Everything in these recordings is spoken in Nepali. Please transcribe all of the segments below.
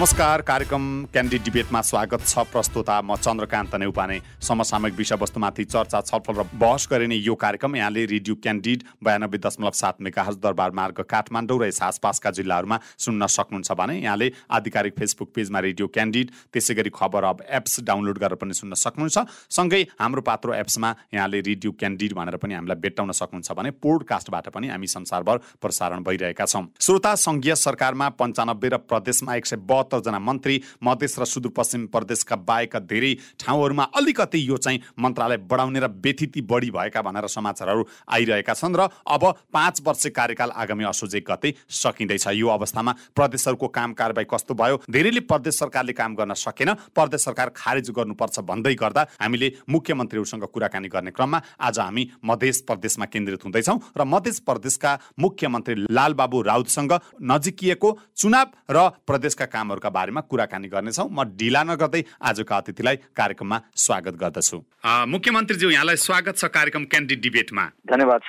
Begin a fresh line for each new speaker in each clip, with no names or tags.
नमस्कार कार्यक्रम क्यान्डिड डिबेटमा स्वागत छ प्रस्तुता म चन्द्रकान्त नेउपाने। समसामयिक विषयवस्तुमाथि चर्चा छलफल र बहस गरिने यो कार्यक्रम यहाँले रेडियो क्यान्डिड बयानब्बे दशमलव सात मेगाहज दरबार मार्ग काठमाडौँ र यस आसपासका जिल्लाहरूमा सुन्न सक्नुहुन्छ भने यहाँले आधिकारिक फेसबुक पेजमा रेडियो क्यान्डिड त्यसै गरी खबर अब एप्स डाउनलोड गरेर पनि सुन्न सक्नुहुन्छ। सँगै हाम्रो पात्रो एप्समा यहाँले रेडियो क्यान्डिड भनेर पनि हामीलाई भेट्टाउन सक्नुहुन्छ भने पोडकास्टबाट पनि हामी संसारभर प्रसारण भइरहेका छौँ। श्रोता सङ्घीय सरकारमा पन्चानब्बे र प्रदेशमा एक सय बहत्तरजना मन्त्री मधेस र सुदूरपश्चिम प्रदेशका बाहेकका धेरै ठाउँहरूमा अलिकति यो चाहिँ मन्त्रालय बढाउने र व्यथिति बढी भएका भनेर समाचारहरू आइरहेका छन् र अब पाँच वर्ष कार्यकाल आगामी असोज एक गते सकिँदैछ। यो अवस्थामा प्रदेशहरूको काम कारवाही कस्तो भयो? धेरैले प्रदेश सरकारले काम गर्न सकेन। प्रदेश सरकार खारेज गर्नुपर्छ भन्दै गर्दा हामीले मुख्यमन्त्रीहरूसँग कुराकानी गर्ने क्रममा आज हामी मध्य प्रदेशमा केन्द्रित हुँदैछौँ र मध्य प्रदेशका मुख्यमन्त्री लालबाबु राउतसँग नजिकिएको चुनाव र प्रदेशका काम कामहरूका बारेमा कुराकानी गर्नेछौँ। म ढिला नगर्दै आजको अतिथिलाई कार्यक्रममा स्वागत गर्दछु। मुख्यमन्त्रीज्यू यहाँलाई स्वागत छ कार्यक्रम क्यान्डिड डिबेटमा।
धन्यवाद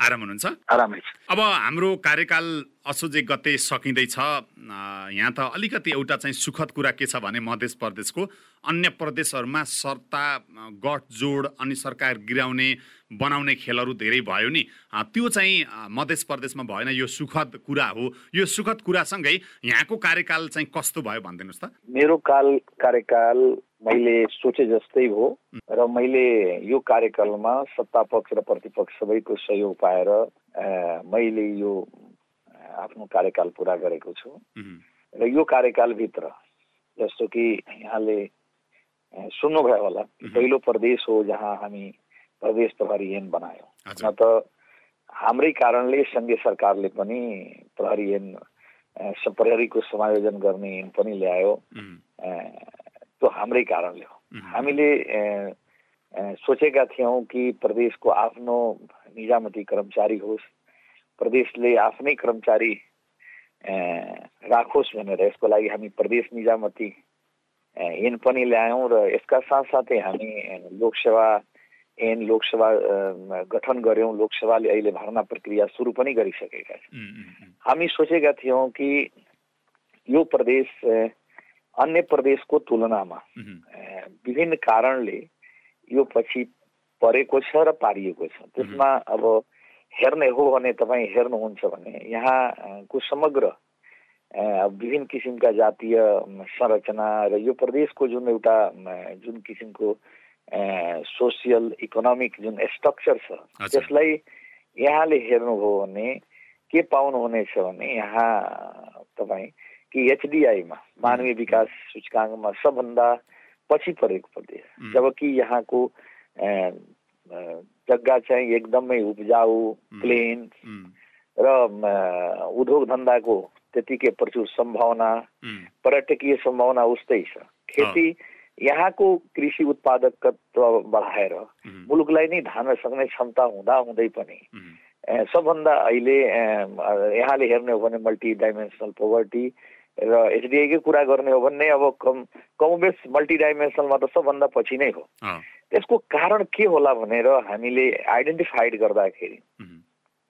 आराम हुनुहुन्छ?
आरामै
अब हाम्रो कार्यकाल असोज एक गते सकिँदैछ यहाँ त अलिकति एउटा चाहिँ सुखद कुरा के छ भने मध्य प्रदेशको अन्य प्रदेशहरूमा सर्ता गठजोड अनि सरकार गिराउने बनाउने खेलहरू धेरै भयो नि। त्यो चाहिँ मध्य प्रदेशमा भएन। यो सुखद कुरा हो। यो सुखद कुरासँगै यहाँको कार्यकाल चाहिँ कस्तो भयो भनिदिनुहोस् त।
मेरो काल कार्यकाल मैले सोचे जस्तै हो र मैले यो कार्यकालमा सत्ता पक्ष र प्रतिपक्ष सबैको सहयोग पाएर मैले यो आफ्नो कार्यकाल पुरा गरेको छु। र यो कार्यकालभित्र जस्तो कि यहाँले सुन्नुभयो होला पहिलो प्रदेश हो जहाँ हामी प्रदेश प्रहरी ऐन बनायो। न त हाम्रै कारणले सङ्घीय सरकारले पनि प्रहरी ऐन प्रहरीको समायोजन गर्ने ऐन पनि ल्यायो त्यो हाम्रै कारणले हो। हामीले सोचेका थियौँ कि प्रदेशको आफ्नो निजामती कर्मचारी होस् प्रदेशले आफ्नै कर्मचारी राखोस् भनेर यसको लागि हामी प्रदेश निजामती ऐन पनि ल्यायौँ र यसका साथसाथै हामी लोकसेवा ऐन लोकसेवा गठन गऱ्यौँ। लोकसेवाले अहिले भर्ना प्रक्रिया सुरु पनि गरिसकेका छन्। हामी सोचेका थियौँ कि यो प्रदेश अन्य प्रदेशको तुलनामा विभिन्न कारणले यो पछि परेको छ र पारिएको छ। त्यसमा अब हेर्ने हो भने तपाईँ हेर्नुहुन्छ भने यहाँको समग्र विभिन्न किसिमका जातीय संरचना र यो प्रदेशको जुन एउटा जुन किसिमको सोसियल इकोनोमिक जुन स्ट्रक्चर छ त्यसलाई यहाँले हेर्नुभयो भने के पाउनुहुनेछ भने यहाँ तपाईँ कि एचडिआईमा मानवीय विकास सूचकाङ्कमा सबभन्दा पछि परेको प्रदेश। जबकि यहाँको जग्गा चाहिँ एकदमै उब्जाउ प्लेन र उद्योग धन्दाको त्यतिकै प्रचुर सम्भावना पर्यटकीय सम्भावना उस्तै छ। खेती यहाँको कृषि उत्पादकत्व बढाएर मुलुकलाई नै धान्न सक्ने क्षमता हुँदा हुँदै पनि सबभन्दा अहिले यहाँले हेर्ने हो भने मल्टी डाइमेन्सनल पोभर्टी र एचडिआईकै कुरा गर्ने हो भने अब कम कमोबेस मल्टिडाइमेन्सनलमा त सबभन्दा पछि नै हो। त्यसको कारण के होला भनेर हामीले आइडेन्टिफाइड गर्दाखेरि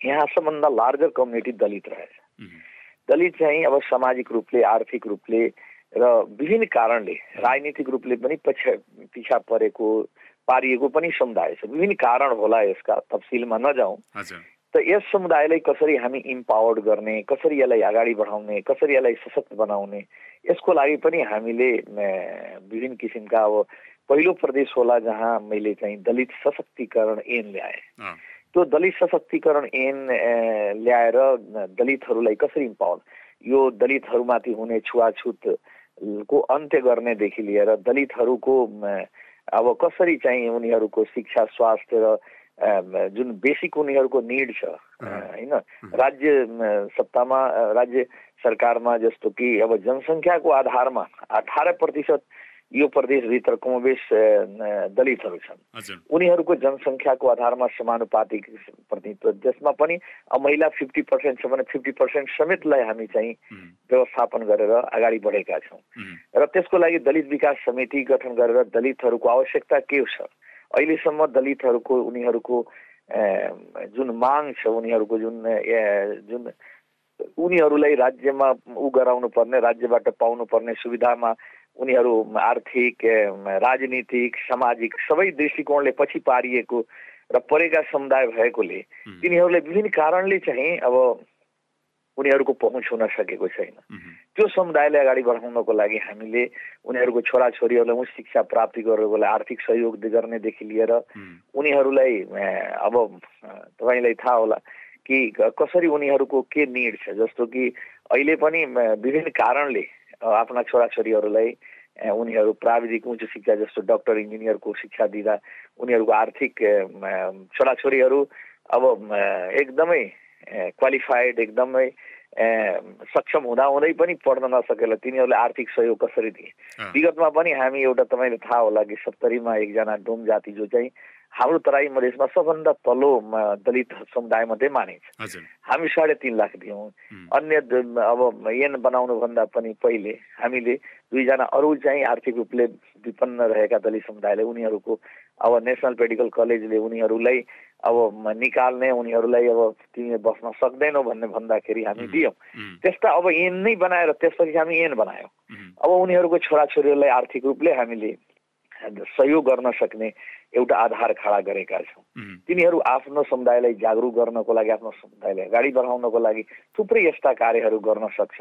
यहाँ सबभन्दा लार्जर कम्युनिटी दलित रहेछ। दलित चाहिँ अब सामाजिक रूपले आर्थिक रूपले र विभिन्न कारणले राजनीतिक रूपले पनि पछि पिछा परेको पारिएको पनि समुदाय छ। विभिन्न कारण होला यसका तफसिलमा नजाउँ। त यस समुदायलाई कसरी हामी इम्पावर्ड गर्ने कसरी यसलाई अगाडि बढाउने कसरी यसलाई सशक्त बनाउने यसको लागि पनि हामीले विभिन्न किसिमका अब पहिलो प्रदेश होला जहाँ मैले चाहिँ दलित सशक्तिकरण ऐन ल्याएँ। त्यो दलित सशक्तिकरण ऐन ल्याएर दलितहरूलाई कसरी इम्पावर यो दलितहरूमाथि हुने छुवाछुत को अन्त्य गर्नेदेखि लिएर दलितहरूको अब कसरी चाहिँ उनीहरूको शिक्षा स्वास्थ्य र जुन बेसिक उनीहरूको निड छ होइन? राज्य सत्तामा राज्य सरकारमा जस्तो कि अब जनसङ्ख्याको आधारमा अठार प्रतिशत यो प्रदेशभित्र कमोबेस दलितहरू छन्। उनीहरूको जनसङ्ख्याको आधारमा समानुपातिक प्रतिनिधित्व जसमा पनि महिला फिफ्टी पर्सेन्ट छ भने फिफ्टी पर्सेन्ट समेतलाई हामी चाहिँ व्यवस्थापन गरेर अगाडि बढेका छौँ। र त्यसको लागि दलित विकास समिति गठन गरेर दलितहरूको आवश्यकता के छ? अहिलेसम्म दलितहरूको उनीहरूको जुन माग छ उनीहरूको जुन जुन उनीहरूलाई राज्यमा ऊ गराउनु पर्ने राज्यबाट पाउनु पर्ने सुविधामा उनीहरू आर्थिक राजनीतिक सामाजिक सबै दृष्टिकोणले पछि पारिएको र परेका समुदाय भएकोले तिनीहरूले विभिन्न कारणले चाहिँ अब उनीहरूको पहुँच हुन सकेको छैन। त्यो समुदायलाई अगाडि बढाउनको लागि हामीले उनीहरूको छोराछोरीहरूलाई उच्च शिक्षा प्राप्ति गर्नको लागि आर्थिक सहयोग गर्नेदेखि लिएर उनीहरूलाई अब तपाईँलाई थाहा होला कि कसरी उनीहरूको के निड छ? जस्तो कि अहिले पनि विभिन्न कारणले आफ्ना छोराछोरीहरूलाई उनीहरू प्राविधिक उच्च शिक्षा जस्तो डक्टर इन्जिनियरको शिक्षा दिँदा उनीहरूको आर्थिक छोराछोरीहरू अब एकदमै क्वालिफाइड एकदमै सक्षम हुँदाहुँदै पनि पढ्न नसकेर तिनीहरूले आर्थिक सहयोग कसरी दिए? विगतमा पनि हामी एउटा तपाईँले थाहा होला कि सत्तरीमा एकजना डोम जाति जो चाहिँ हाम्रो तराई मधेसमा सबभन्दा तल्लो दलित समुदाय मध्ये मानिन्छ हामी साढे तिन लाख दियौँ। अन्य अब एन बनाउनुभन्दा पनि पहिले हामीले दुईजना अरू चाहिँ आर्थिक रूपले विपन्न रहेका दलित समुदायले उनीहरूको अब नेसनल मेडिकल कलेजले उनीहरूलाई अब निकाल्ने उनीहरूलाई अब तिमी बस्न सक्दैनौ भन्ने भन्दाखेरि हामी दियौँ। त्यस्ता अब एन नै बनाएर त्यसपछि हामी एन बनायौँ। अब उनीहरूको छोराछोरीहरूलाई आर्थिक रूपले हामीले सहयोग गर्न सक्ने एउटा आधार खडा गरेका छौँ। तिनीहरू आफ्नो समुदायलाई जागरुक गर्नको लागि आफ्नो समुदायलाई अगाडि बढाउनको लागि थुप्रै यस्ता कार्यहरू गर्न सक्छ।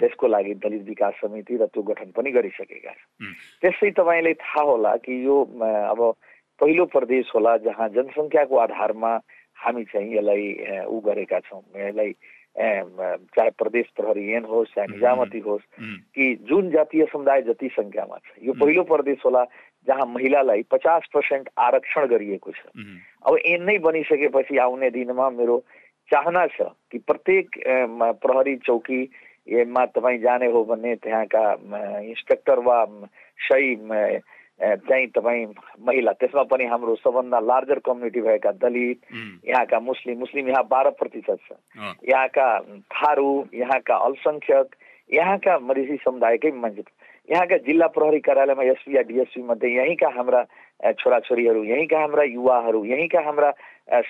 त्यसको लागि दलित विकास समिति र त्यो गठन पनि गरिसकेका छौँ। त्यसै तपाईँलाई थाहा होला कि यो अब पहिलो प्रदेश होला जहाँ जनसङ्ख्याको आधारमा हामी चाहिँ यसलाई ऊ गरेका छौँ। यसलाई चाहे प्रदेश प्रहरी एन होस् चाहे निजामती होस् कि जुन जातीय समुदाय जति सङ्ख्यामा छ। यो पहिलो प्रदेश होला जहाँ महिलालाई पचास पर्सेन्ट आरक्षण गरिएको छ। अब एन नै बनिसकेपछि आउने दिनमा मेरो चाहना छ कि प्रत्येक प्रहरी चौकीमा तपाईँ जाने हो भने त्यहाँका इन्सपेक्टर वा सही चाहिँ तपाईँ महिला त्यसमा पनि हाम्रो सबभन्दा लार्जर कम्युनिटी भएका दलित यहाँका मुस्लिम मुस्लिम यहाँ बाह्र प्रतिशत छ। यहाँका थारू यहाँका अल्पसङ्ख्यक यहाँका मधेसी समुदायकै मान्छे। यहाँका जिल्ला प्रहरी कार्यालयमा एसपी या डिएसपी मध्ये यहीँका हाम्रा छोराछोरीहरू यहीँका हाम्रा युवाहरू यहीँका हाम्रा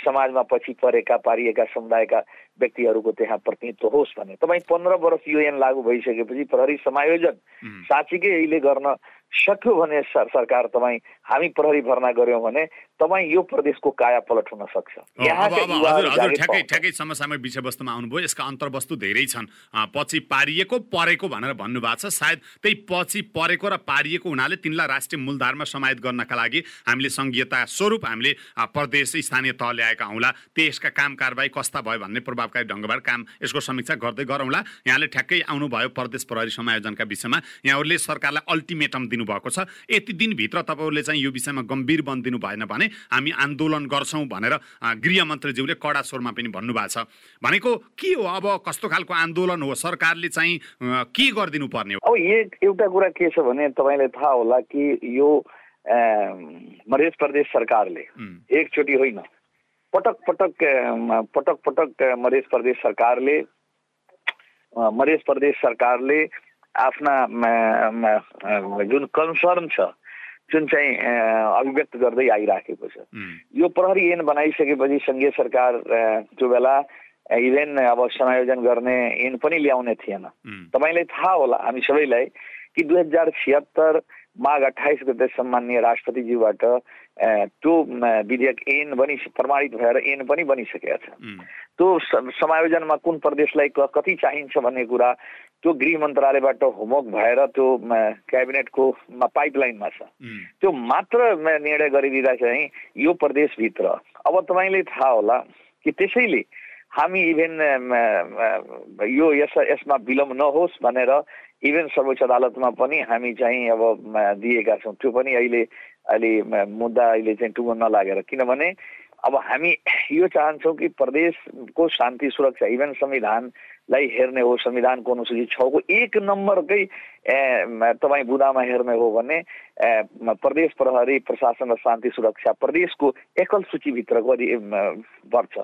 समाजमा पछि परेका पारिएका समुदायका व्यक्तिहरूको त्यहाँ प्रतिनिधित्व होस् भने तपाईँ पन्ध्र वर्ष युएन लागू भइसकेपछि प्रहरी समायोजन साँच्चीकै अहिले गर्न सक्यो भने सरकार तपाईँ हामी प्रहरी भर्ना गऱ्यौँ भने तपाईँ यो प्रदेशको काया पलट हुन सक्छ।
ठ्याक्कै ठ्याक्कै समसामयिक विषयवस्तुमा आउनुभयो। यसका अन्तर्वस्तु धेरै छन्। पछि पारिएको परेको भनेर भन्नुभएको छ। सायद त्यही पछि परेको र पारिएको हुनाले तिनलाई राष्ट्रिय मूलधारमा समाहित गर्नका लागि हामीले सङ्घीयता स्वरूप हामीले प्रदेश स्थानीय तह ल्याएका हौँला। त्यसका काम कारवाही कस्ता भयो भन्ने प्रभावकारी ढङ्गबाट काम यसको समीक्षा गर्दै गरौँला। यहाँले ठ्याक्कै आउनुभयो प्रदेश प्रहरी समायोजनका विषयमा। यहाँहरूले सरकारलाई अल्टिमेटम दिनुभएको छ। यति दिनभित्र तपाईँहरूले चाहिँ यो विषयमा गम्भीर बनिदिनु भएन भने हामी आन्दोलन गर्छौँ भनेर गृहमन्त्रीज्यूले कडा स्वरमा पनि भन्नुभएको छ। भनेको के हो? अब कस्तो खालको आन्दोलन हो? सरकारले चाहिँ के गरिदिनु पर्ने
हो? अब एउटा कुरा के छ भने तपाईँलाई थाहा होला कि यो मध्य प्रदेश सरकारले एकचोटि होइन पटक पटक पटक पटक मध्य प्रदेश सरकारले मध्य प्रदेश सरकारले आफ्ना जुन कन्सर्न छ जुन चाहिँ अभिव्यक्त गर्दै आइराखेको छ। यो प्रहरी ऐन बनाइसकेपछि सङ्घीय सरकार त्यो बेला इभेन अब समायोजन गर्ने ऐन पनि ल्याउने थिएन। तपाईँलाई थाहा होला हामी सबैलाई कि दुई हजार छिहत्तर माघ अठाइस गते सम्मान्य राष्ट्रपतिज्यूबाट त्यो विधेयक ऐन बनि प्रमाणित भएर ऐन पनि बनिसकेका छ त्यो समायोजनमा कुन प्रदेशलाई कति चाहिन्छ भन्ने कुरा त्यो गृह मन्त्रालयबाट होमवर्क भएर त्यो क्याबिनेटको पाइपलाइनमा छ। त्यो मात्र निर्णय गरिदिँदा चाहिँ यो प्रदेशभित्र अब तपाईँले थाहा होला कि त्यसैले हामी इभेन यो यस यसमा विलम्ब नहोस् भनेर इभेन सर्वोच्च अदालतमा पनि हामी चाहिँ अब दिएका छौँ। त्यो पनि अहिले अहिले मुद्दा अहिले चाहिँ टुङ्गो नलागेर। किनभने अब हामी यो चाहन्छौँ कि प्रदेशको शान्ति सुरक्षा इभेन संविधानलाई हेर्ने हो संविधानको अनुसूची छको एक नम्बरकै तपाईँ बुदामा हेर्ने हो भने प्रदेश प्रहरी प्रशासन र शान्ति सुरक्षा प्रदेशको एकल सूचीभित्रको पर्छ।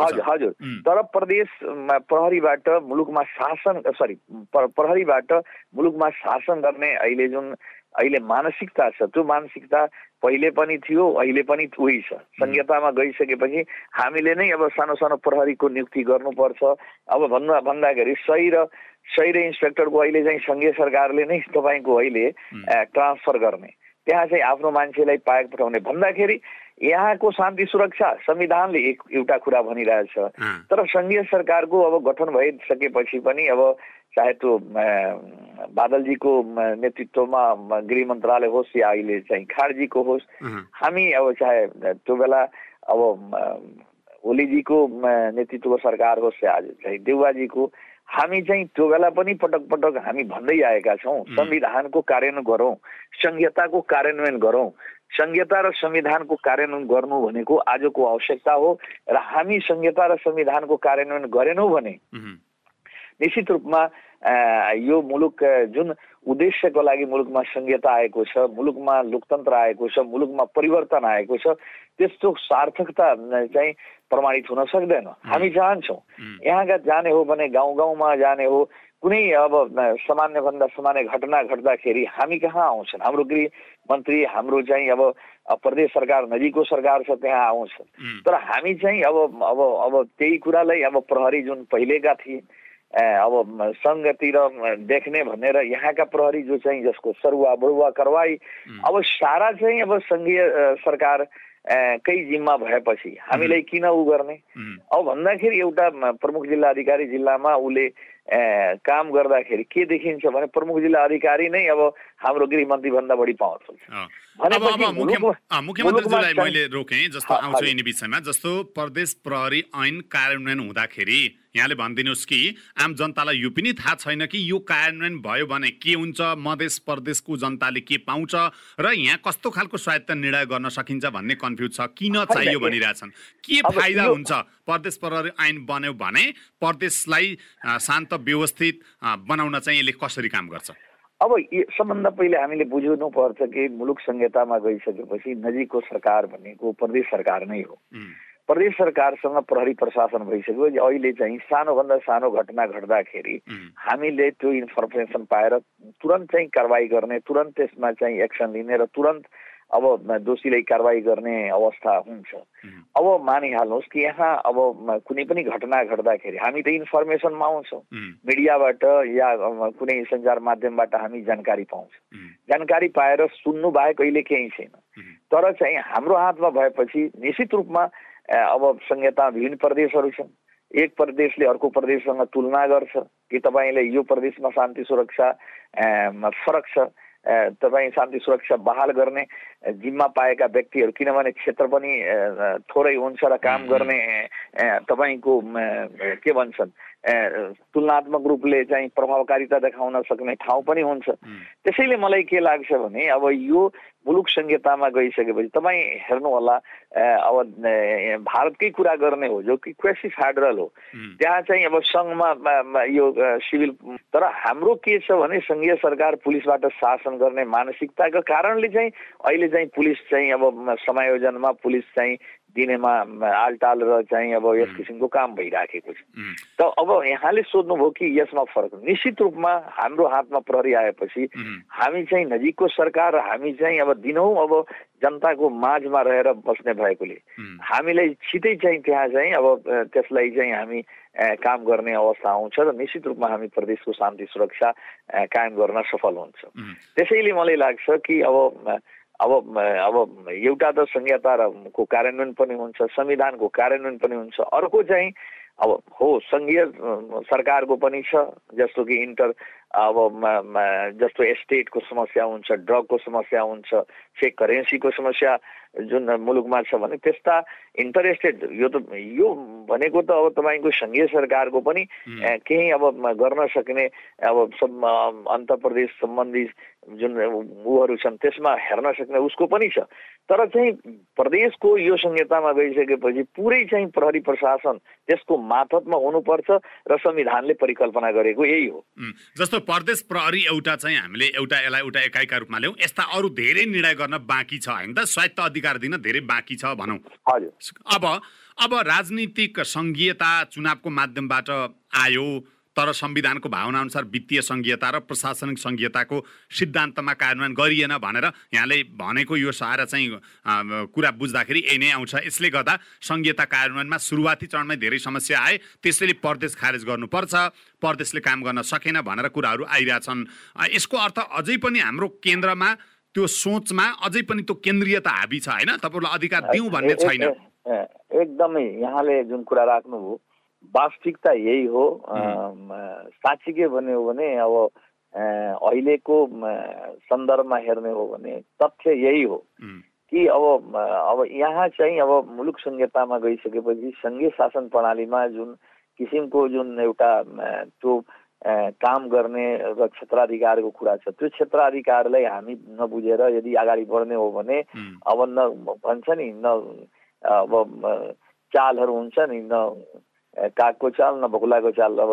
हजुर
हजुर। तर प्रदेश प्रहरीबाट मुलुकमा शासन सरी प्रहरीबाट मुलुकमा शासन गर्ने अहिले जुन अहिले मानसिकता छ। त्यो मानसिकता पहिले पनि थियो अहिले पनि उही छ। संहितामा गइसकेपछि हामीले नै अब सानो सानो प्रहरीको नियुक्ति गर्नुपर्छ। अब भन्दा भन्दाखेरि सही र सही र इन्सपेक्टरको अहिले चाहिँ सङ्घीय सरकारले नै तपाईँको अहिले ट्रान्सफर गर्ने। त्यहाँ चाहिँ आफ्नो मान्छेलाई पाएक पठाउने। भन्दाखेरि यहाँको शान्ति सुरक्षा संविधानले एक एउटा कुरा भनिरहेछ तर सङ्घीय सरकारको अब गठन भइसकेपछि पनि अब चाहे त्यो बादलजीको नेतृत्वमा गृह मन्त्रालय होस् या अहिले चाहिँ खाडजीको होस् हामी अब चाहे त्यो बेला अब ओलीजीको नेतृत्वको सरकार होस् या चाहिँ देउवाजीको हामी चाहिँ त्यो बेला पनि पटक पटक हामी भन्दै आएका छौँ। संविधानको कार्यान्वयन गरौँ संहिताको कार्यान्वयन गरौँ। संहिता र संविधानको कार्यान्वयन गर्नु भनेको आजको आवश्यकता हो र हामी संहिता र संविधानको कार्यान्वयन गरेनौँ भने निश्चित रूपमा यो मुलुक जुन उद्देश्यको लागि मुलुकमा संहिता आएको छ मुलुकमा लोकतन्त्र आएको छ मुलुकमा परिवर्तन आएको छ त्यस्तो सार्थकता चाहिँ प्रमाणित हुन सक्दैन। हामी चाहन्छौँ। यहाँका जाने हो भने गाउँ गाउँमा जाने हो कुनै अब सामान्यभन्दा सामान्य घटना घट्दाखेरि हामी कहाँ आउँछन्? हाम्रो गृह मन्त्री हाम्रो चाहिँ अब प्रदेश सरकार नजिकको सरकार छ त्यहाँ आउँछ तर हामी चाहिँ अब अब अब त्यही कुरालाई अब प्रहरी जुन पहिलेका थिए अब सङ्गतिर देख्ने भनेर यहाँका प्रहरी जो चाहिँ जसको सरुवा बढुवा कारवाही अब सारा चाहिँ अब सङ्घीय सरकार कै जिम्मा भएपछि हामीलाई किन उ गर्ने? अब भन्दाखेरि एउटा प्रमुख जिल्ला अधिकारी जिल्लामा उसले काम गर्दाखेरि के देखिन्छ भने प्रमुख जिल्ला अधिकारी नै अब हाम्रो गृहमन्त्री भन्दा बढी
पावर मुख्यमन्त्रीजीलाई मैले रोकेँ जस्तो आउँछु यिनी विषयमा जस्तो प्रदेश प्रहरी ऐन कार्यान्वयन हुँदाखेरि यहाँले भनिदिनुहोस् कि आम जनतालाई यो पनि थाहा छैन कि यो कार्यान्वयन भयो भने के हुन्छ मधेस प्रदेशको जनताले के पाउँछ र यहाँ कस्तो खालको स्वायत्त निर्णय गर्न सकिन्छ भन्ने कन्फ्युज छ किन चाहियो भनिरहेछन्? के फाइदा हुन्छ? प्रदेश प्रहरी ऐन बन्यो भने प्रदेशलाई शान्त व्यवस्थित बनाउन चाहिँ यसले कसरी काम गर्छ?
अब सबभन्दा पहिले हामीले बुझ्नु पर्छ कि मुलुक संहितामा गइसकेपछि नजिकको सरकार भनेको प्रदेश सरकार नै हो। प्रदेश सरकारसँग प्रहरी प्रशासन भइसक्यो अहिले चाहिँ सानोभन्दा सानो घटना घट्दाखेरि हामीले त्यो इन्फर्मेसन पाएर तुरन्त चाहिँ कारवाही गर्ने तुरन्त त्यसमा चाहिँ एक्सन लिने र तुरन्त अब दोषीलाई कारवाही गर्ने अवस्था हुन्छ। अब मानिहाल्नुहोस् कि यहाँ अब कुनै पनि घटना घट्दाखेरि हामी त इन्फर्मेसनमा आउँछौँ। मिडियाबाट या कुनै सञ्चार माध्यमबाट हामी जानकारी पाउँछौँ। जानकारी पाएर सुन्नु बाहेक अहिले केही छैन। तर चाहिँ हाम्रो हातमा भएपछि निश्चित रूपमा अब संहिता विभिन्न प्रदेशहरू छन्। एक प्रदेशले अर्को प्रदेशसँग तुलना गर्छ कि तपाईँले यो प्रदेशमा शान्ति सुरक्षा फरक छ। तपाईँ शान्ति सुरक्षा बहाल गर्ने जिम्मा पाएका व्यक्तिहरू किनभने क्षेत्र पनि थोरै हुन्छ र काम गर्ने तपाईँको के भन्छन् तुलनात्मक रूपले चाहिँ प्रभावकारिता देखाउन सक्ने ठाउँ पनि हुन्छ। त्यसैले मलाई के लाग्छ भने अब यो मुलुक संहितामा गइसकेपछि तपाईँ हेर्नु होला अब भारतकै कुरा गर्ने हो जो कि क्वेसी फेडरल हो त्यहाँ चाहिँ अब सङ्घमा यो सिभिल तर हाम्रो के छ भने सङ्घीय सरकार पुलिसबाट शासन गर्ने मानसिकताको कारणले चाहिँ अहिले चाहिँ पुलिस चाहिँ अब समायोजनमा पुलिस चाहिँ दिनेमा आलटाल र चाहिँ अब यस किसिमको काम भइराखेको छ। त अब यहाँले सोध्नुभयो कि यसमा फरक निश्चित रूपमा हाम्रो हातमा प्रहरी आएपछि हामी चाहिँ नजिकको सरकार हामी चाहिँ अब दिनौँ अब जनताको माझमा रहेर बस्ने भएकोले हामीलाई छिटै चाहिँ त्यहाँ चाहिँ अब त्यसलाई चाहिँ हामी काम गर्ने अवस्था आउँछ र निश्चित रूपमा हामी प्रदेशको शान्ति सुरक्षा कायम गर्न सफल हुन्छ। त्यसैले मलाई लाग्छ कि अब अब अब एउटा त संहिताको कार्यान्वयन पनि हुन्छ संविधानको कार्यान्वयन पनि हुन्छ। अर्को चाहिँ अब हो सङ्घीय सरकारको पनि छ जस्तो कि इन्टर अब जस्तो एस्टेटको समस्या हुन्छ ड्रगको समस्या हुन्छ फेक करेन्सीको समस्या जुन मुलुकमा छ भने त्यस्ता इन्टरेस्टेड यो त यो भनेको त अब तपाईँको सङ्घीय सरकारको पनि केही अब गर्न सक्ने अब सब अन्त प्रदेश सम्बन्धी जुन ऊहरू छन् त्यसमा हेर्न सक्ने उसको पनि छ। तर चाहिँ प्रदेशको यो संहितामा गइसकेपछि पुरै चाहिँ प्रहरी प्रशासन त्यसको माथतमा हुनुपर्छ र संविधानले परिकल्पना गरेको यही हो।
जस्तो प्रदेश प्रहरी एउटा चाहिँ हामीले एउटा यसलाई एउटा एकाइका रूपमा ल्याउँ यस्ता अरू धेरै निर्णय गर्न बाँकी छ होइन त? स्वायत्त अधिकार दिन धेरै बाँकी छ भनौँ।
हजुर।
अब अब राजनीतिक सङ्घीयता चुनावको माध्यमबाट आयो तर संविधानको भावना अनुसार वित्तीय सङ्घीयता र प्रशासनिक सङ्घीयताको सिद्धान्तमा कार्यान्वयन गरिएन भनेर यहाँले भनेको यो सारा चाहिँ कुरा बुझ्दाखेरि यही नै आउँछ। यसले गर्दा सङ्घीयता कार्यान्वयनमा सुरुवाती चरणमै धेरै समस्या आए। त्यसैले परदेश खारेज गर्नुपर्छ परदेशले काम गर्न सकेन भनेर कुराहरू आइरहेछन्। यसको अर्थ अझै पनि हाम्रो केन्द्रमा त्यो सोचमा अझै पनि त्यो केन्द्रीयता हाबी छ होइन? तपाईँहरूलाई अधिकार दिउँ भन्ने छैन।
एकदमै यहाँले जुन कुरा राख्नुभयो वास्तविकता यही हो। साँच्चीकै भन्यो भने अब अहिलेको सन्दर्भमा हेर्ने हो भने तथ्य यही हो। कि अब अब यहाँ चाहिँ अब मुलुक संहितामा गइसकेपछि सङ्घीय शासन प्रणालीमा जुन किसिमको जुन एउटा त्यो काम गर्ने र क्षेत्राधिकारको कुरा छ त्यो क्षेत्राधिकारलाई हामी नबुझेर यदि अगाडि बढ्ने हो भने अब न भन्छ नि न अब चालहरू हुन्छ नि न कागको चाल न भकुलाको चाल अब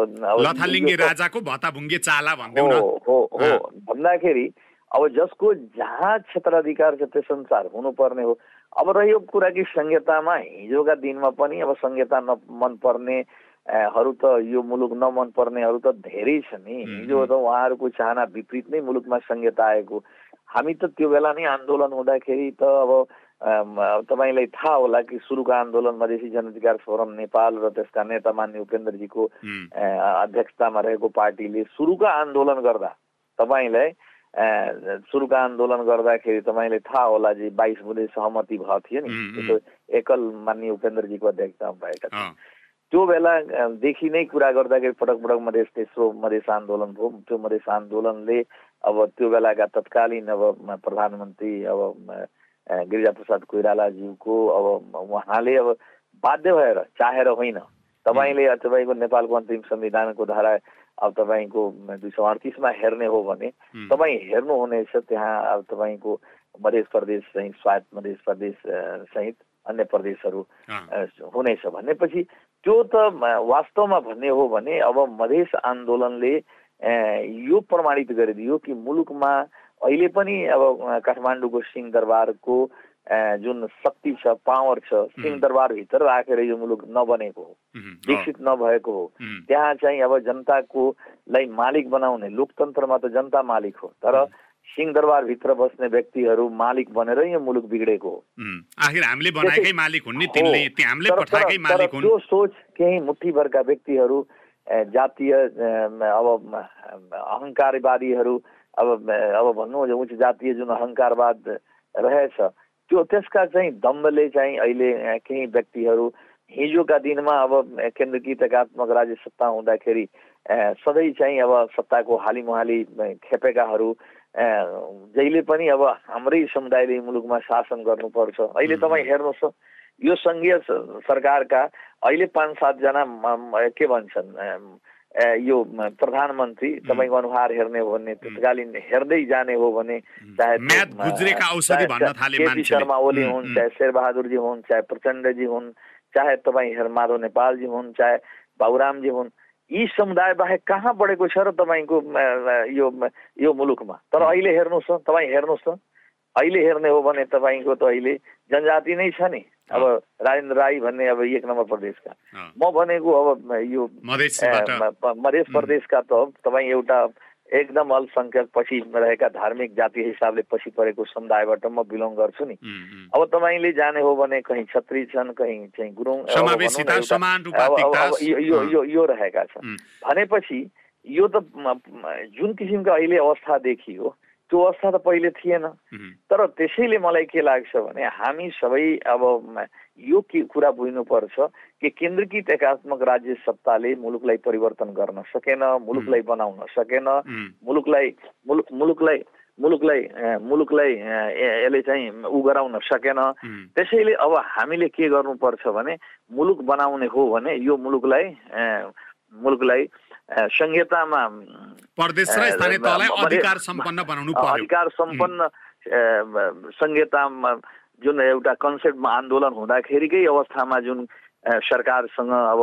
राजाको भताभुङ्गे चाला
हो हो हो। भन्दाखेरि अब जसको जहाँ क्षेत्राधिकार छ त्यो संसार हुनुपर्ने हो। अब रह्यो कुरा कि संहितामा हिजोका दिनमा पनि अब संहिता न मनपर्ने हरू त यो मुलुक नमन पर्नेहरू त धेरै छ नि। हिजो त उहाँहरूको चाहना विपरीत नै मुलुकमा संहिता आएको। हामी त त्यो बेला नै आन्दोलन हुँदाखेरि त अब तपाईँलाई थाहा होला कि सुरुको आन्दोलन मधेसी जनअधिकार फोरम नेपाल र त्यसका नेता मान्य उपेन्द्रजीको अध्यक्षतामा रहेको पार्टीले सुरुको आन्दोलन गर्दा तपाईँलाई सुरुको आन्दोलन गर्दाखेरि तपाईँले थाहा होला जे बाइस बुधे सहमति भएको थियो नि। एकल मान्य उपेन्द्रजीको अध्यक्षतामा भएका थिए। त्यो बेलादेखि नै कुरा गर्दाखेरि पटक पटक मधेस तेस्रो मधेस आन्दोलन भयो। त्यो मधेस आन्दोलनले अब त्यो बेलाका तत्कालीन अब प्रधानमन्त्री अब गिरिजा प्रसाद कोइरालाज्यूको अब उहाँले अब बाध्य भएर चाहेर होइन। तपाईँले तपाईँको नेपालको अन्तिम संविधानको धारा अब तपाईँको दुई सय अडतिसमा हेर्ने हो भने तपाईँ हेर्नुहुनेछ त्यहाँ अब तपाईँको मध्य प्रदेश सहित स्वायत्त मध्य प्रदेश सहित अन्य प्रदेशहरू हुनेछ। भनेपछि त्यो त वास्तवमा भन्ने हो भने अब मधेस आन्दोलनले यो प्रमाणित गरिदियो कि मुलुकमा अहिले पनि अब काठमाडौँको सिंहदरबारको जुन शक्ति छ पावर छ सिंहदरबारभित्र राखेर यो मुलुक नबनेको हो विकसित नभएको हो। त्यहाँ चाहिँ अब जनताको लाई मालिक बनाउने लोकतन्त्रमा त जनता मालिक हो तर सिंहदरबारभित्र बस्ने व्यक्तिहरू मालिक बनेर यो मुलुक बिग्रेको हो। त्यो सोच केही मुठीभरका व्यक्तिहरू जातीय अब अहङ्कारवादीहरू अब अब भनौँ उच्च जातीय जुन अहङ्कारवाद रहेछ त्यो त्यसका चाहिँ दम्बले चाहिँ अहिले केही व्यक्तिहरू हिजोका दिनमा अब केन्द्रीकृत एकात्मक राज्य सत्ता हुँदाखेरि सधैँ चाहिँ अब सत्ताको हाली मुहाली खेपेकाहरू जहिले पनि अब हाम्रै समुदायले मुलुकमा शासन गर्नुपर्छ अहिले तपाईँ हेर्नुहोस् यो सङ्घीय सरकारका अहिले पाँच सातजना के भन्छन् यो प्रधानमन्त्री तपाईँको अनुहार हेर्ने हो भने तत्कालीन हेर्दै जाने हो भने चाहे केपी शर्मा ओली हुन् चाहे शेरबहादुरजी हुन् चाहे प्रचण्डजी हुन् चाहे तपाईँ हेर माधव नेपालजी हुन् चाहे बाबुरामजी हुन् यी समुदाय बाहेक कहाँ बढेको छ र तपाईँको यो यो मुलुकमा? तर अहिले हेर्नुहोस् तपाईँ हेर्नुहोस् त। अहिले हेर्ने हो भने तपाईँको त अहिले जनजाति नै छ नि। अब राजेन्द्र राई भन्ने अब एक नम्बर प्रदेशका। म भनेको अब यो मधेस प्रदेशका त तपाईँ एउटा एकदम अल्पसङ्ख्यक पछि रहेका धार्मिक जाति हिसाबले पछि परेको समुदायबाट म बिलोङ गर्छु नि। अब तपाईँले जाने हो भने कहीँ छत्री छन् कहीँ चाहिँ गुरुङ यो यो यो रहेका छन्। भनेपछि यो त जुन किसिमको अहिले अवस्था देखियो त्यो अवस्था त पहिले थिएन। तर त्यसैले मलाई के लाग्छ भने हामी सबै अब यो के कुरा बुझ्नुपर्छ कि केन्द्रीकृत एकात्मक राज्य सत्ताले मुलुकलाई परिवर्तन गर्न सकेन मुलुकलाई बनाउन सकेन मुलुकलाई मुलुक मुलुकलाई मुलुकलाई मुलुकलाई यसले चाहिँ उ गराउन सकेन। त्यसैले अब हामीले के गर्नुपर्छ भने मुलुक बनाउने हो भने यो मुलुकलाई मुलुकलाई संहितामा
प्रदेश र स्थानीय तहलाई अधिकार सम्पन्न बनाउनु
अधिकार सम्पन्न संहितामा जुन एउटा कन्सेप्टमा आन्दोलन हुँदाखेरिकै अवस्थामा जुन सरकारसँग अब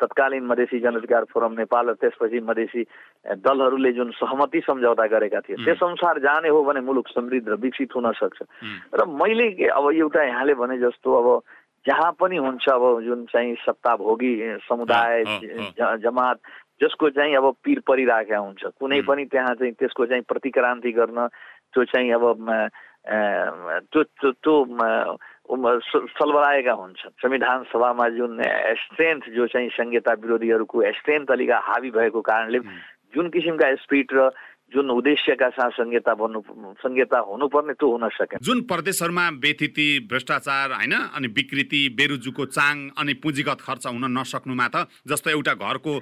तत्कालीन मधेसी जनअधिकार फोरम नेपाल र त्यसपछि मधेसी दलहरूले जुन सहमति सम्झौता गरेका थिए त्यस अनुसार जाने हो भने मुलुक समृद्ध र विकसित हुन सक्छ। र मैले अब एउटा यहाँले भने जस्तो अब जहाँ पनि हुन्छ अब जुन चाहिँ सत्ताभोगी समुदाय जमात जसको चाहिँ अब पिर परिराखेका हुन्छ। कुनै पनि त्यहाँ चाहिँ त्यसको चाहिँ प्रतिक्रान्ति गर्न त्यो चाहिँ अब त्यो त्यो सलबलाएका हुन्छन्। संविधान सभामा जुन स्ट्रेन्थ जो चाहिँ संहिता विरोधीहरूको स्ट्रेन्थ अलिक हावी भएको कारणले जुन किसिमका स्पिड र जुन उद्देश्यका साथ संहिता बन्नु संहिता हुनुपर्ने त्यो हुन सके
जुन प्रदेशहरूमा व्यथिति भ्रष्टाचार होइन अनि विकृति बेरुजुको चाङ अनि पुँजीगत खर्च हुन नसक्नुमा त जस्तो एउटा घरको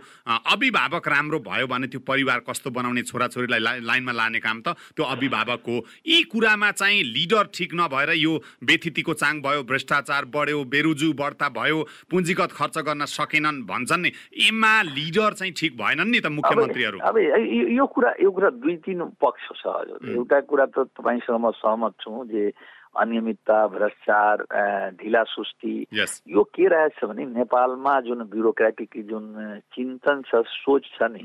अभिभावक राम्रो भयो भने त्यो परिवार कस्तो बनाउने छोराछोरीलाई लाइनमा लाने काम त त्यो अभिभावक हो। यी कुरामा चाहिँ लिडर ठिक नभएर यो व्यथितिको चाङ भयो भ्रष्टाचार बढ्यो बेरुजु बढ्ता भयो पुँजीगत खर्च गर्न सकेनन् भन्छन् नि। एमा लिडर चाहिँ ठिक भएनन् नि त मुख्यमन्त्रीहरू।
अब यो कुरा यो कुरा दुई तिन पक्ष छ हजुर। एउटा कुरा त तपाईँसँग म सहमत छु जे अनियमितता भ्रष्टाचार ढिला सुस्ती यो के रहेछ भने नेपालमा जुन ब्युरोक्रेटिक जुन चिन्तन छ सोच छ नि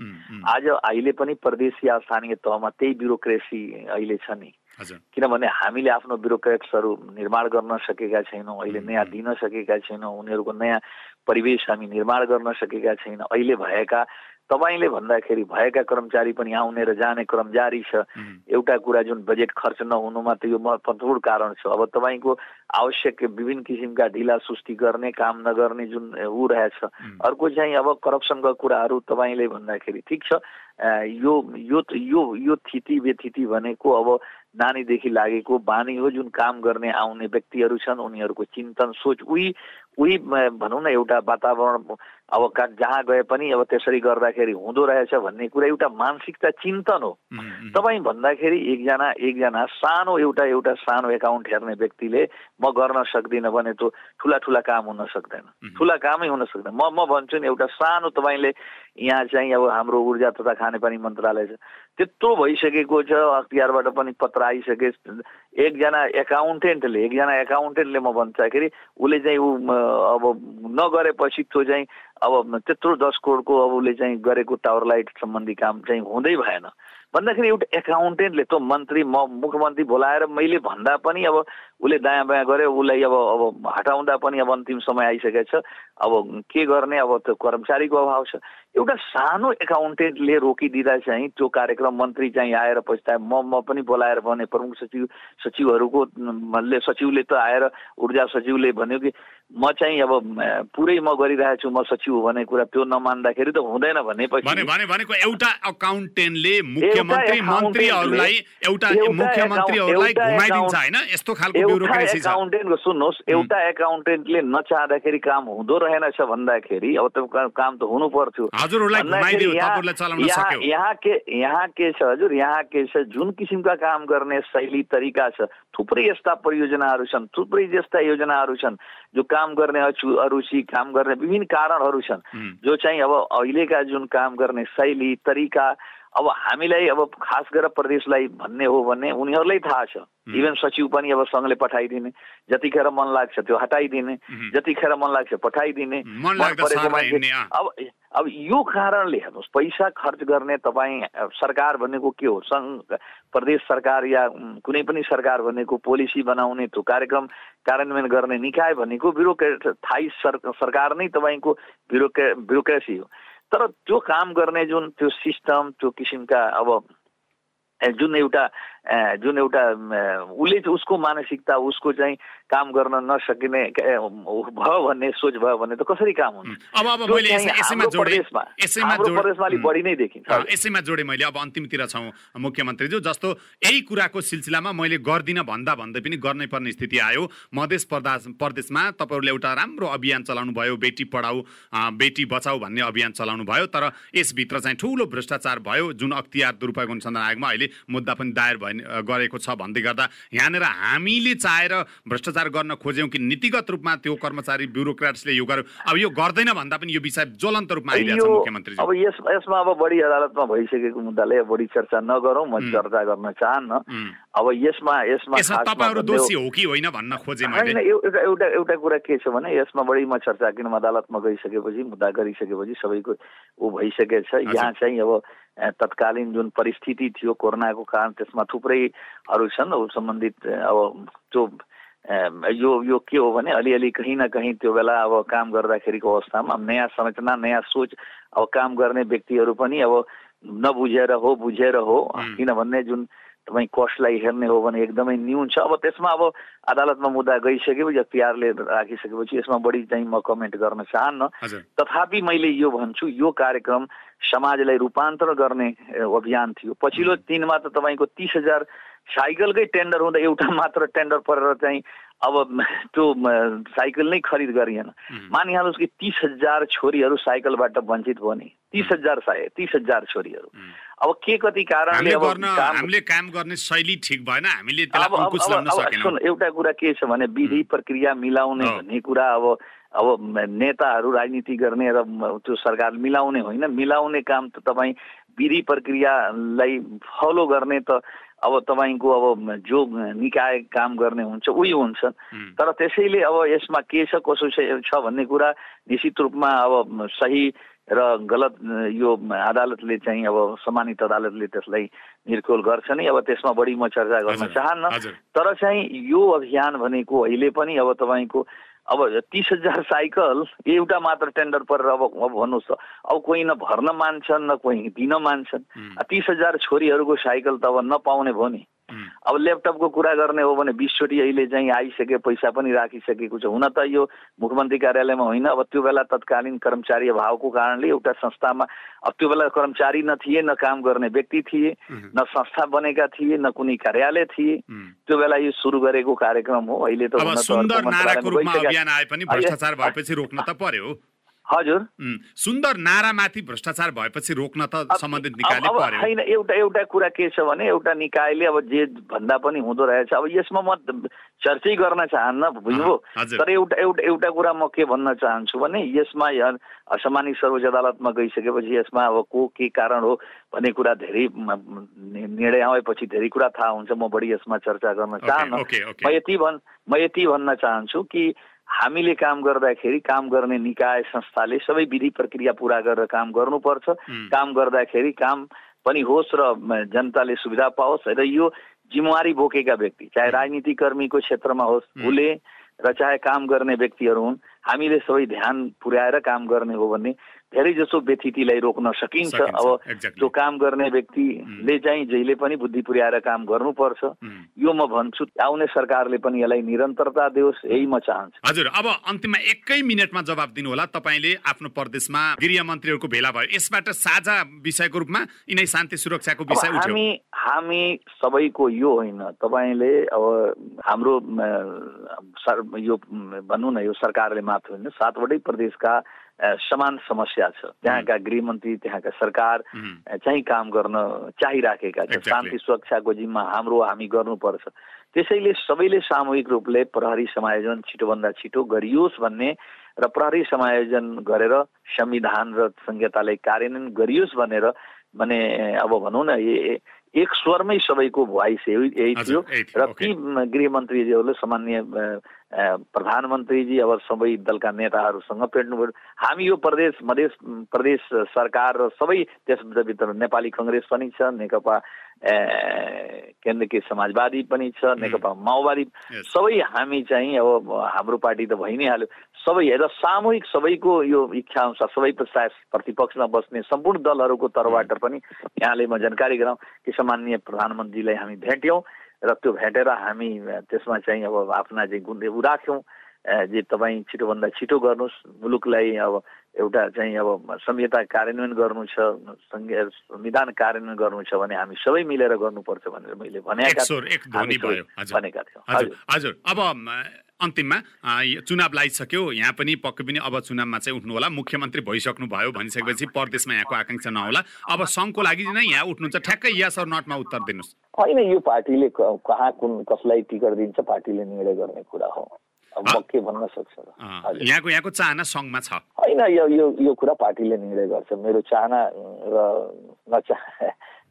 आज अहिले पनि प्रदेश या स्थानीय तहमा त्यही ब्युरोक्रेसी अहिले छ नि। किनभने हामीले आफ्नो ब्युरोक्रेट्सहरू निर्माण गर्न सकेका छैनौँ अहिले नयाँ दिन सकेका छैनौँ उनीहरूको नयाँ परिवेश हामी निर्माण गर्न सकेका छैनौँ। अहिले भएका तपाईँले भन्दाखेरि भएका कर्मचारी पनि आउने र जाने क्रम जारी छ एउटा कुरा जुन बजेट खर्च नहुनुमा त यो महत्त्वपूर्ण कारण छ। अब तपाईँको आवश्यक विभिन्न किसिमका ढिला सुस्ती गर्ने काम नगर्ने जुन ऊ रहेछ। अर्को चाहिँ अब करप्सनको कुराहरू तपाईँले भन्दाखेरि ठिक छ। यो यो यो यो थिति व्यथिति भनेको अब नानीदेखि लागेको बानी हो। जुन काम गर्ने आउने व्यक्तिहरू छन् उनीहरूको चिन्तन सोच उही उही भनौँ न एउटा वातावरण अब जहाँ गए पनि अब त्यसरी गर्दाखेरि हुँदो रहेछ भन्ने कुरा एउटा मानसिकता चिन्तन हो। तपाईँ भन्दाखेरि एकजना एकजना सानो एउटा एउटा सानो एकाउन्ट हेर्ने व्यक्तिले म गर्न सक्दिनँ भने त ठुला ठुला काम हुन सक्दैन। ठुला कामै हुन सक्दैन। म म भन्छु नि एउटा सानो तपाईँले यहाँ चाहिँ अब हाम्रो ऊर्जा तथा खानेपानी मन्त्रालय छ। त्यत्रो भइसकेको छ अख्तियारबाट पनि पत्र आइसके एकजना एकाउन्टेन्टले एकजना एकाउन्टेन्टले म भन्दाखेरि उसले चाहिँ ऊ अब नगरेपछि त्यो चाहिँ अब त्यत्रो दस करोडको अब उसले चाहिँ गरेको टावर लाइट सम्बन्धी काम चाहिँ हुँदै भएन। भन्दाखेरि एउटा एकाउन्टेन्टले त मन्त्री म मुख्यमन्त्री बोलाएर मैले भन्दा पनि अब उसले दायाँ बायाँ गऱ्यो उसलाई अब अब हटाउँदा पनि अब अन्तिम समय आइसकेको छ। अब के गर्ने? अब त्यो कर्मचारीको अभाव छ। एउटा सानो एकाउन्टेन्टले रोकिदिँदा चाहिँ त्यो कार्यक्रम मन्त्री चाहिँ आएर पछिता म म पनि बोलाएर भने प्रमुख सचिव सचिवहरूको सचिवले त आएर ऊर्जा सचिवले भन्यो कि म चाहिँ अब पुरै म गरिरहेको छु म सचिव भन्ने कुरा त्यो नमान्दाखेरि त हुँदैन भनेपछि
भनेको एउटा अकाउन्टेन्टले मुख्यमन्त्री मन्त्रीहरूलाई एउटा मुख्यमन्त्रीहरूलाई घुमाइदिन्छ यस्तो खालको
एकाउन्टेन्टको सुन्नुहोस् एउटा एकाउन्टेन्टले नचाहँदाखेरि काम हुँदो रहेनछ भन्दाखेरि अब त्यो काम त हुनु पर्थ्यो यहाँ के यहाँ के छ हजुर यहाँ के छ जुन किसिमका काम गर्ने शैली तरिका छ थुप्रै यस्ता परियोजनाहरू छन् थुप्रै यस्ता योजनाहरू छन् जो काम गर्ने अरुचि काम गर्ने विभिन्न कारणहरू छन् जो चाहिँ अब अहिलेका जुन काम गर्ने शैली तरिका अब हामीलाई अब खास गरेर प्रदेशलाई भन्ने हो भने उनीहरूलाई थाहा छ। इभन सचिव पनि अब सङ्घले पठाइदिने जतिखेर मन लाग्छ त्यो हटाइदिने जतिखेर मन लाग्छ पठाइदिने। अब अब यो कारणले हेर्नुहोस् पैसा खर्च गर्ने तपाईँ सरकार भनेको के हो? सङ्घ प्रदेश सरकार या कुनै पनि सरकार भनेको पोलिसी बनाउने त्यो कार्यक्रम कार्यान्वयन गर्ने निकाय भनेको ब्युरोक्रेट थाई सरकार नै तपाईँको ब्युरोक्रे ब्युरोक्रेसी हो। तर त्यो काम गर्ने जुन त्यो सिस्टम त्यो किसिमका अब जुन एउटा जुन एउटा उसले उसको मानसिकता उसको चाहिँ काम गर्न नसकिने भयो भन्ने सोच भयो भने त कसरी काम हुन्छ?
यसैमा जोडे मैले। अब अन्तिमतिर छौँ मुख्यमन्त्रीज्यू। जस्तो यही कुराको सिलसिलामा मैले गर्दिनँ भन्दा भन्दै पनि गर्नै पर्ने स्थिति आयो। मधेस प्रदेश प्रदेशमा तपाईँहरूले एउटा राम्रो अभियान चलाउनु भयो। बेटी पढाऊ बेटी बचाऊ भन्ने अभियान चलाउनु भयो। तर यसभित्र चाहिँ ठुलो भ्रष्टाचार भयो। जुन अख्तियार दुरुपयोग अनुसन्धान आयोगमा अहिले मुद्दा पनि दायर भयो। गरेको छ भन्दै गर्दा यहाँनिर हामीले चाहेर भ्रष्टाचार गर्न खोज्यौँ कि नीतिगत रूपमा त्यो कर्मचारी ब्युरोक्राट्सले यो गर्यो। अब यो गर्दैन भन्दा पनि यो विषय ज्वलन्त रूपमा आइरहेको छ मुख्यमन्त्री
अब यस यसमा अब बढी अदालतमा भइसकेको मुद्दाले बढी चर्चा नगरौँ म चर्चा गर्न चाहन्न। अब यसमा यसमा
तपाईँहरू दोषी हो कि होइन भन्न खोजे
एउटा एउटा एउटा कुरा के छ भने यसमा बढी म चर्चा किन अदालतमा गइसकेपछि मुद्दा गरिसकेपछि सबैको ऊ भइसकेछ। यहाँ चाहिँ अब तत्कालीन जुन परिस्थिति थियो कोरोनाको कारण त्यसमा थुप्रैहरू छन् सम्बन्धित अब त्यो यो यो के हो भने अलिअलि कहीँ न कहीँ त्यो बेला अब काम गर्दाखेरिको अवस्थामा नयाँ संरचना नयाँ सोच अब काम गर्ने व्यक्तिहरू पनि अब नबुझेर हो बुझेर हो। किनभने जुन तपाईँ कस्टलाई हेर्ने हो भने एकदमै न्यून छ। अब त्यसमा अब अदालतमा मुद्दा गइसकेपछि एफआइआरले राखिसकेपछि यसमा बढी चाहिँ म कमेन्ट गर्न चाहन्न। तथापि मैले यो भन्छु यो कार्यक्रम समाजलाई रूपान्तरण गर्ने अभियान थियो। पछिल्लो दिनमा त तपाईँको तिस हजार साइकलकै टेन्डर हुँदा एउटा मात्र टेन्डर परेर चाहिँ अब त्यो साइकल नै खरिद गरिएन। मानिहाल्नुहोस् कि तिस हजार छोरीहरू साइकलबाट वञ्चित भयो नि तिस हजार साय तिस हजार छोरीहरू। अब के कति कारणले अब
हामीले काम गर्ने शैली ठिक भएन। हामीले सुन
एउटा कुरा के छ भने विधि प्रक्रिया मिलाउने भन्ने कुरा अब अब नेताहरू राजनीति गर्ने र त्यो सरकार मिलाउने होइन। मिलाउने काम त तपाईँ विधि प्रक्रियालाई फलो गर्ने त अब तपाईँको अब जो निकाय काम गर्ने हुन्छ उही हुन्छ। तर त्यसैले अब यसमा के छ कसो छ भन्ने कुरा निश्चित रूपमा अब सही र गलत यो अदालतले चाहिँ अब सम्मानित अदालतले त्यसलाई निर्खोल गर्छ नै। अब त्यसमा बढी म चर्चा गर्न चाहन्न। तर चाहिँ यो अभियान भनेको अहिले पनि अब तपाईँको अब तिस हजार साइकल एउटा मात्र टेन्डर परेर अब अब भन्नुहोस् त अब कोही न भर्न मान्छन् न कोही दिन मान्छन्। तिस हजार छोरीहरूको साइकल त अब नपाउने भयो नि। अब ल्यापटपको कुरा गर्ने हो भने बिसचोटि अहिले चाहिँ आइसके पैसा पनि राखिसकेको छ। हुन त यो मुख्यमन्त्री कार्यालयमा होइन। अब त्यो बेला तत्कालीन कर्मचारी अभावको कारणले एउटा संस्थामा अब त्यो बेला कर्मचारी न थिए न काम गर्ने व्यक्ति थिए न संस्था बनेका थिए न कुनै कार्यालय थिए। त्यो बेला यो सुरु गरेको कार्यक्रम हो। अहिले त
रोक्न त पर्यो।
हजुर।
सुन्दर नारामाथि भ्रष्टाचार भएपछि रोक्न त सम्बन्धित निकायले पर्यो
छैन एउटा एउटा कुरा के छ भने एउटा निकायले अब जे भन्दा पनि हुँदो रहेछ अब यसमा म चर्चै गर्न चाहन्न बुझ्नुभयो तर एउटा एउटा एउटा कुरा म के भन्न चाहन्छु भने यसमा सम्मानित सर्वोच्च अदालतमा गइसकेपछि यसमा अब को के कारण हो भन्ने कुरा धेरै निर्णय आएपछि धेरै कुरा थाहा हुन्छ। म बढी यसमा चर्चा गर्न चाहन्न। म यति भन् म यति भन्न चाहन्छु कि हामीले काम गर्दाखेरि काम गर्ने निकाय संस्थाले सबै विधि प्रक्रिया पुरा गरेर काम गर्नुपर्छ। काम गर्दाखेरि काम पनि होस् र जनताले सुविधा पाओस् र यो जिम्मेवारी बोकेका व्यक्ति चाहे राजनीति कर्मीको क्षेत्रमा होस् उसले र चाहे काम गर्ने व्यक्तिहरू हुन् हामीले सबै ध्यान पुर्याएर काम गर्ने हो भने धेरै जसो व्यथितिलाई रोक्न सकिन्छ। अब त्यो काम गर्ने व्यक्तिले चाहिँ जहिले पनि बुद्धि पुर्याएर काम गर्नुपर्छ। यो म भन्छु आउने सरकारले पनि यसलाई निरन्तरता दियोस् यही म चाहन्छु।
हजुर अब अन्तिममा एकै मिनटमा जवाब दिनु होला तपाईँले आफ्नो प्रदेशमा गृह मन्त्रीहरूको भेला भयो। यसबाट साझा विषयको रूपमा यिनै शान्ति सुरक्षाको विषय
हामी हामी सबैको यो होइन तपाईँले अब हाम्रो यो भनौँ न यो सरकारले मात्र होइन सातवटै प्रदेशका समान समस्या छ। त्यहाँका गृहमन्त्री त्यहाँका सरकार चाहिँ काम गर्न चाहिराखेका छ शान्ति सुरक्षाको जिम्मा हाम्रो हामी गर्नुपर्छ। त्यसैले सबैले सामूहिक रूपले प्रहरी समायोजन छिटोभन्दा छिटो गरियोस् भन्ने र प्रहरी समायोजन गरेर संविधान र संहितालाई कार्यान्वयन गरियोस् भनेर भने अब भनौँ न एक स्वरमै सबैको भोइस यही थियो। र ती गृहमन्त्रीजीहरूले सामान्य प्रधानमन्त्रीजी अब सबै दलका नेताहरूसँग भेट्नुभयो हामी यो प्रदेश मधेस प्रदेश सरकार र सबै त्यसभित्र नेपाली कङ्ग्रेस पनि छ नेकपा केन्द्रीय समाजवादी पनि छ नेकपा माओवादी। सबै हामी चाहिँ अब हाम्रो पार्टी त भइ नै हाल्यो। सबै र सामूहिक सबैको यो इच्छा अनुसार सबै प्रतिपक्षमा बस्ने सम्पूर्ण दलहरूको तर्फबाट पनि यहाँले म जानकारी गराउँ कि सामान्य प्रधानमन्त्रीलाई हामी भेट्यौँ। र त्यो भेटेर हामी त्यसमा चाहिँ अब आफ्ना चाहिँ गुण राख्यौँ। जे तपाईँ छिटोभन्दा छिटो गर्नुहोस्। मुलुकलाई अब एउटा चाहिँ अब संहिता कार्यान्वयन गर्नु छ संविधान कार्यान्वयन गर्नु छ भने हामी सबै मिलेर गर्नुपर्छ भनेर मैले भनेका भनेका थियौँ।
हजुर अब अन्तिममा चुनाव लगाइसक्यो यहाँ पनि पक्कै पनि अब चुनावमा चाहिँ उठ्नु होला मुख्यमन्त्री भइसक्नु भयो भनिसकेपछि परदेशमा यहाँको आकाङ्क्षा नहोला। अब सङ्घको लागि नै यहाँ उठ्नुहुन्छ। ठ्याक्कै यस अर नटमा उत्तर दिनुहोस्।
होइन यो पार्टीले कहाँ कुन कसलाई टिकट दिन्छ पार्टीले निर्णय गर्ने कुरा हो। के भन्न सक्छ?
यहाँको यहाँको चाहना सङ्घमा छ।
होइन यो यो यो कुरा पार्टीले निर्णय गर्छ। मेरो चाहना र नचाह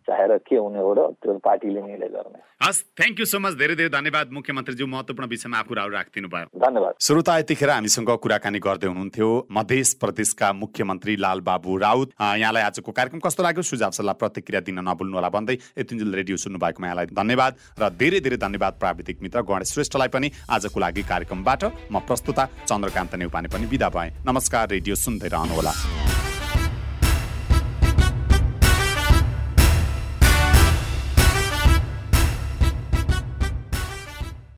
चाहेर के हुने हो र त्यो पार्टीले निर्णय गर्ने।
हस् थ्याङ्क यू सो मच धेरै धेरै धन्यवाद मुख्यमन्त्रीज्यू महत्त्वपूर्ण विषयमा कुराहरू राखिदिनु भयो
धन्यवाद।
श्रोता यतिखेर हामीसँग कुराकानी गर्दै हुनुहुन्थ्यो मध्य प्रदेशका मुख्यमन्त्री लालबाबु राउत। यहाँलाई आजको कार्यक्रम कस्तो लाग्यो? सुझाव सल्लाह प्रतिक्रिया दिन नभुल्नुहोला भन्दै यतिन्जेल रेडियो सुन्नु भएकोमा यहाँलाई धन्यवाद र धेरै धेरै धन्यवाद प्राविधिक मित्र गणेश श्रेष्ठलाई पनि आजको लागि कार्यक्रमबाट म प्रस्तुता चन्द्रकान्त नेउपाने पनि विदा भएँ। नमस्कार रेडियो सुन्दै रहनुहोला।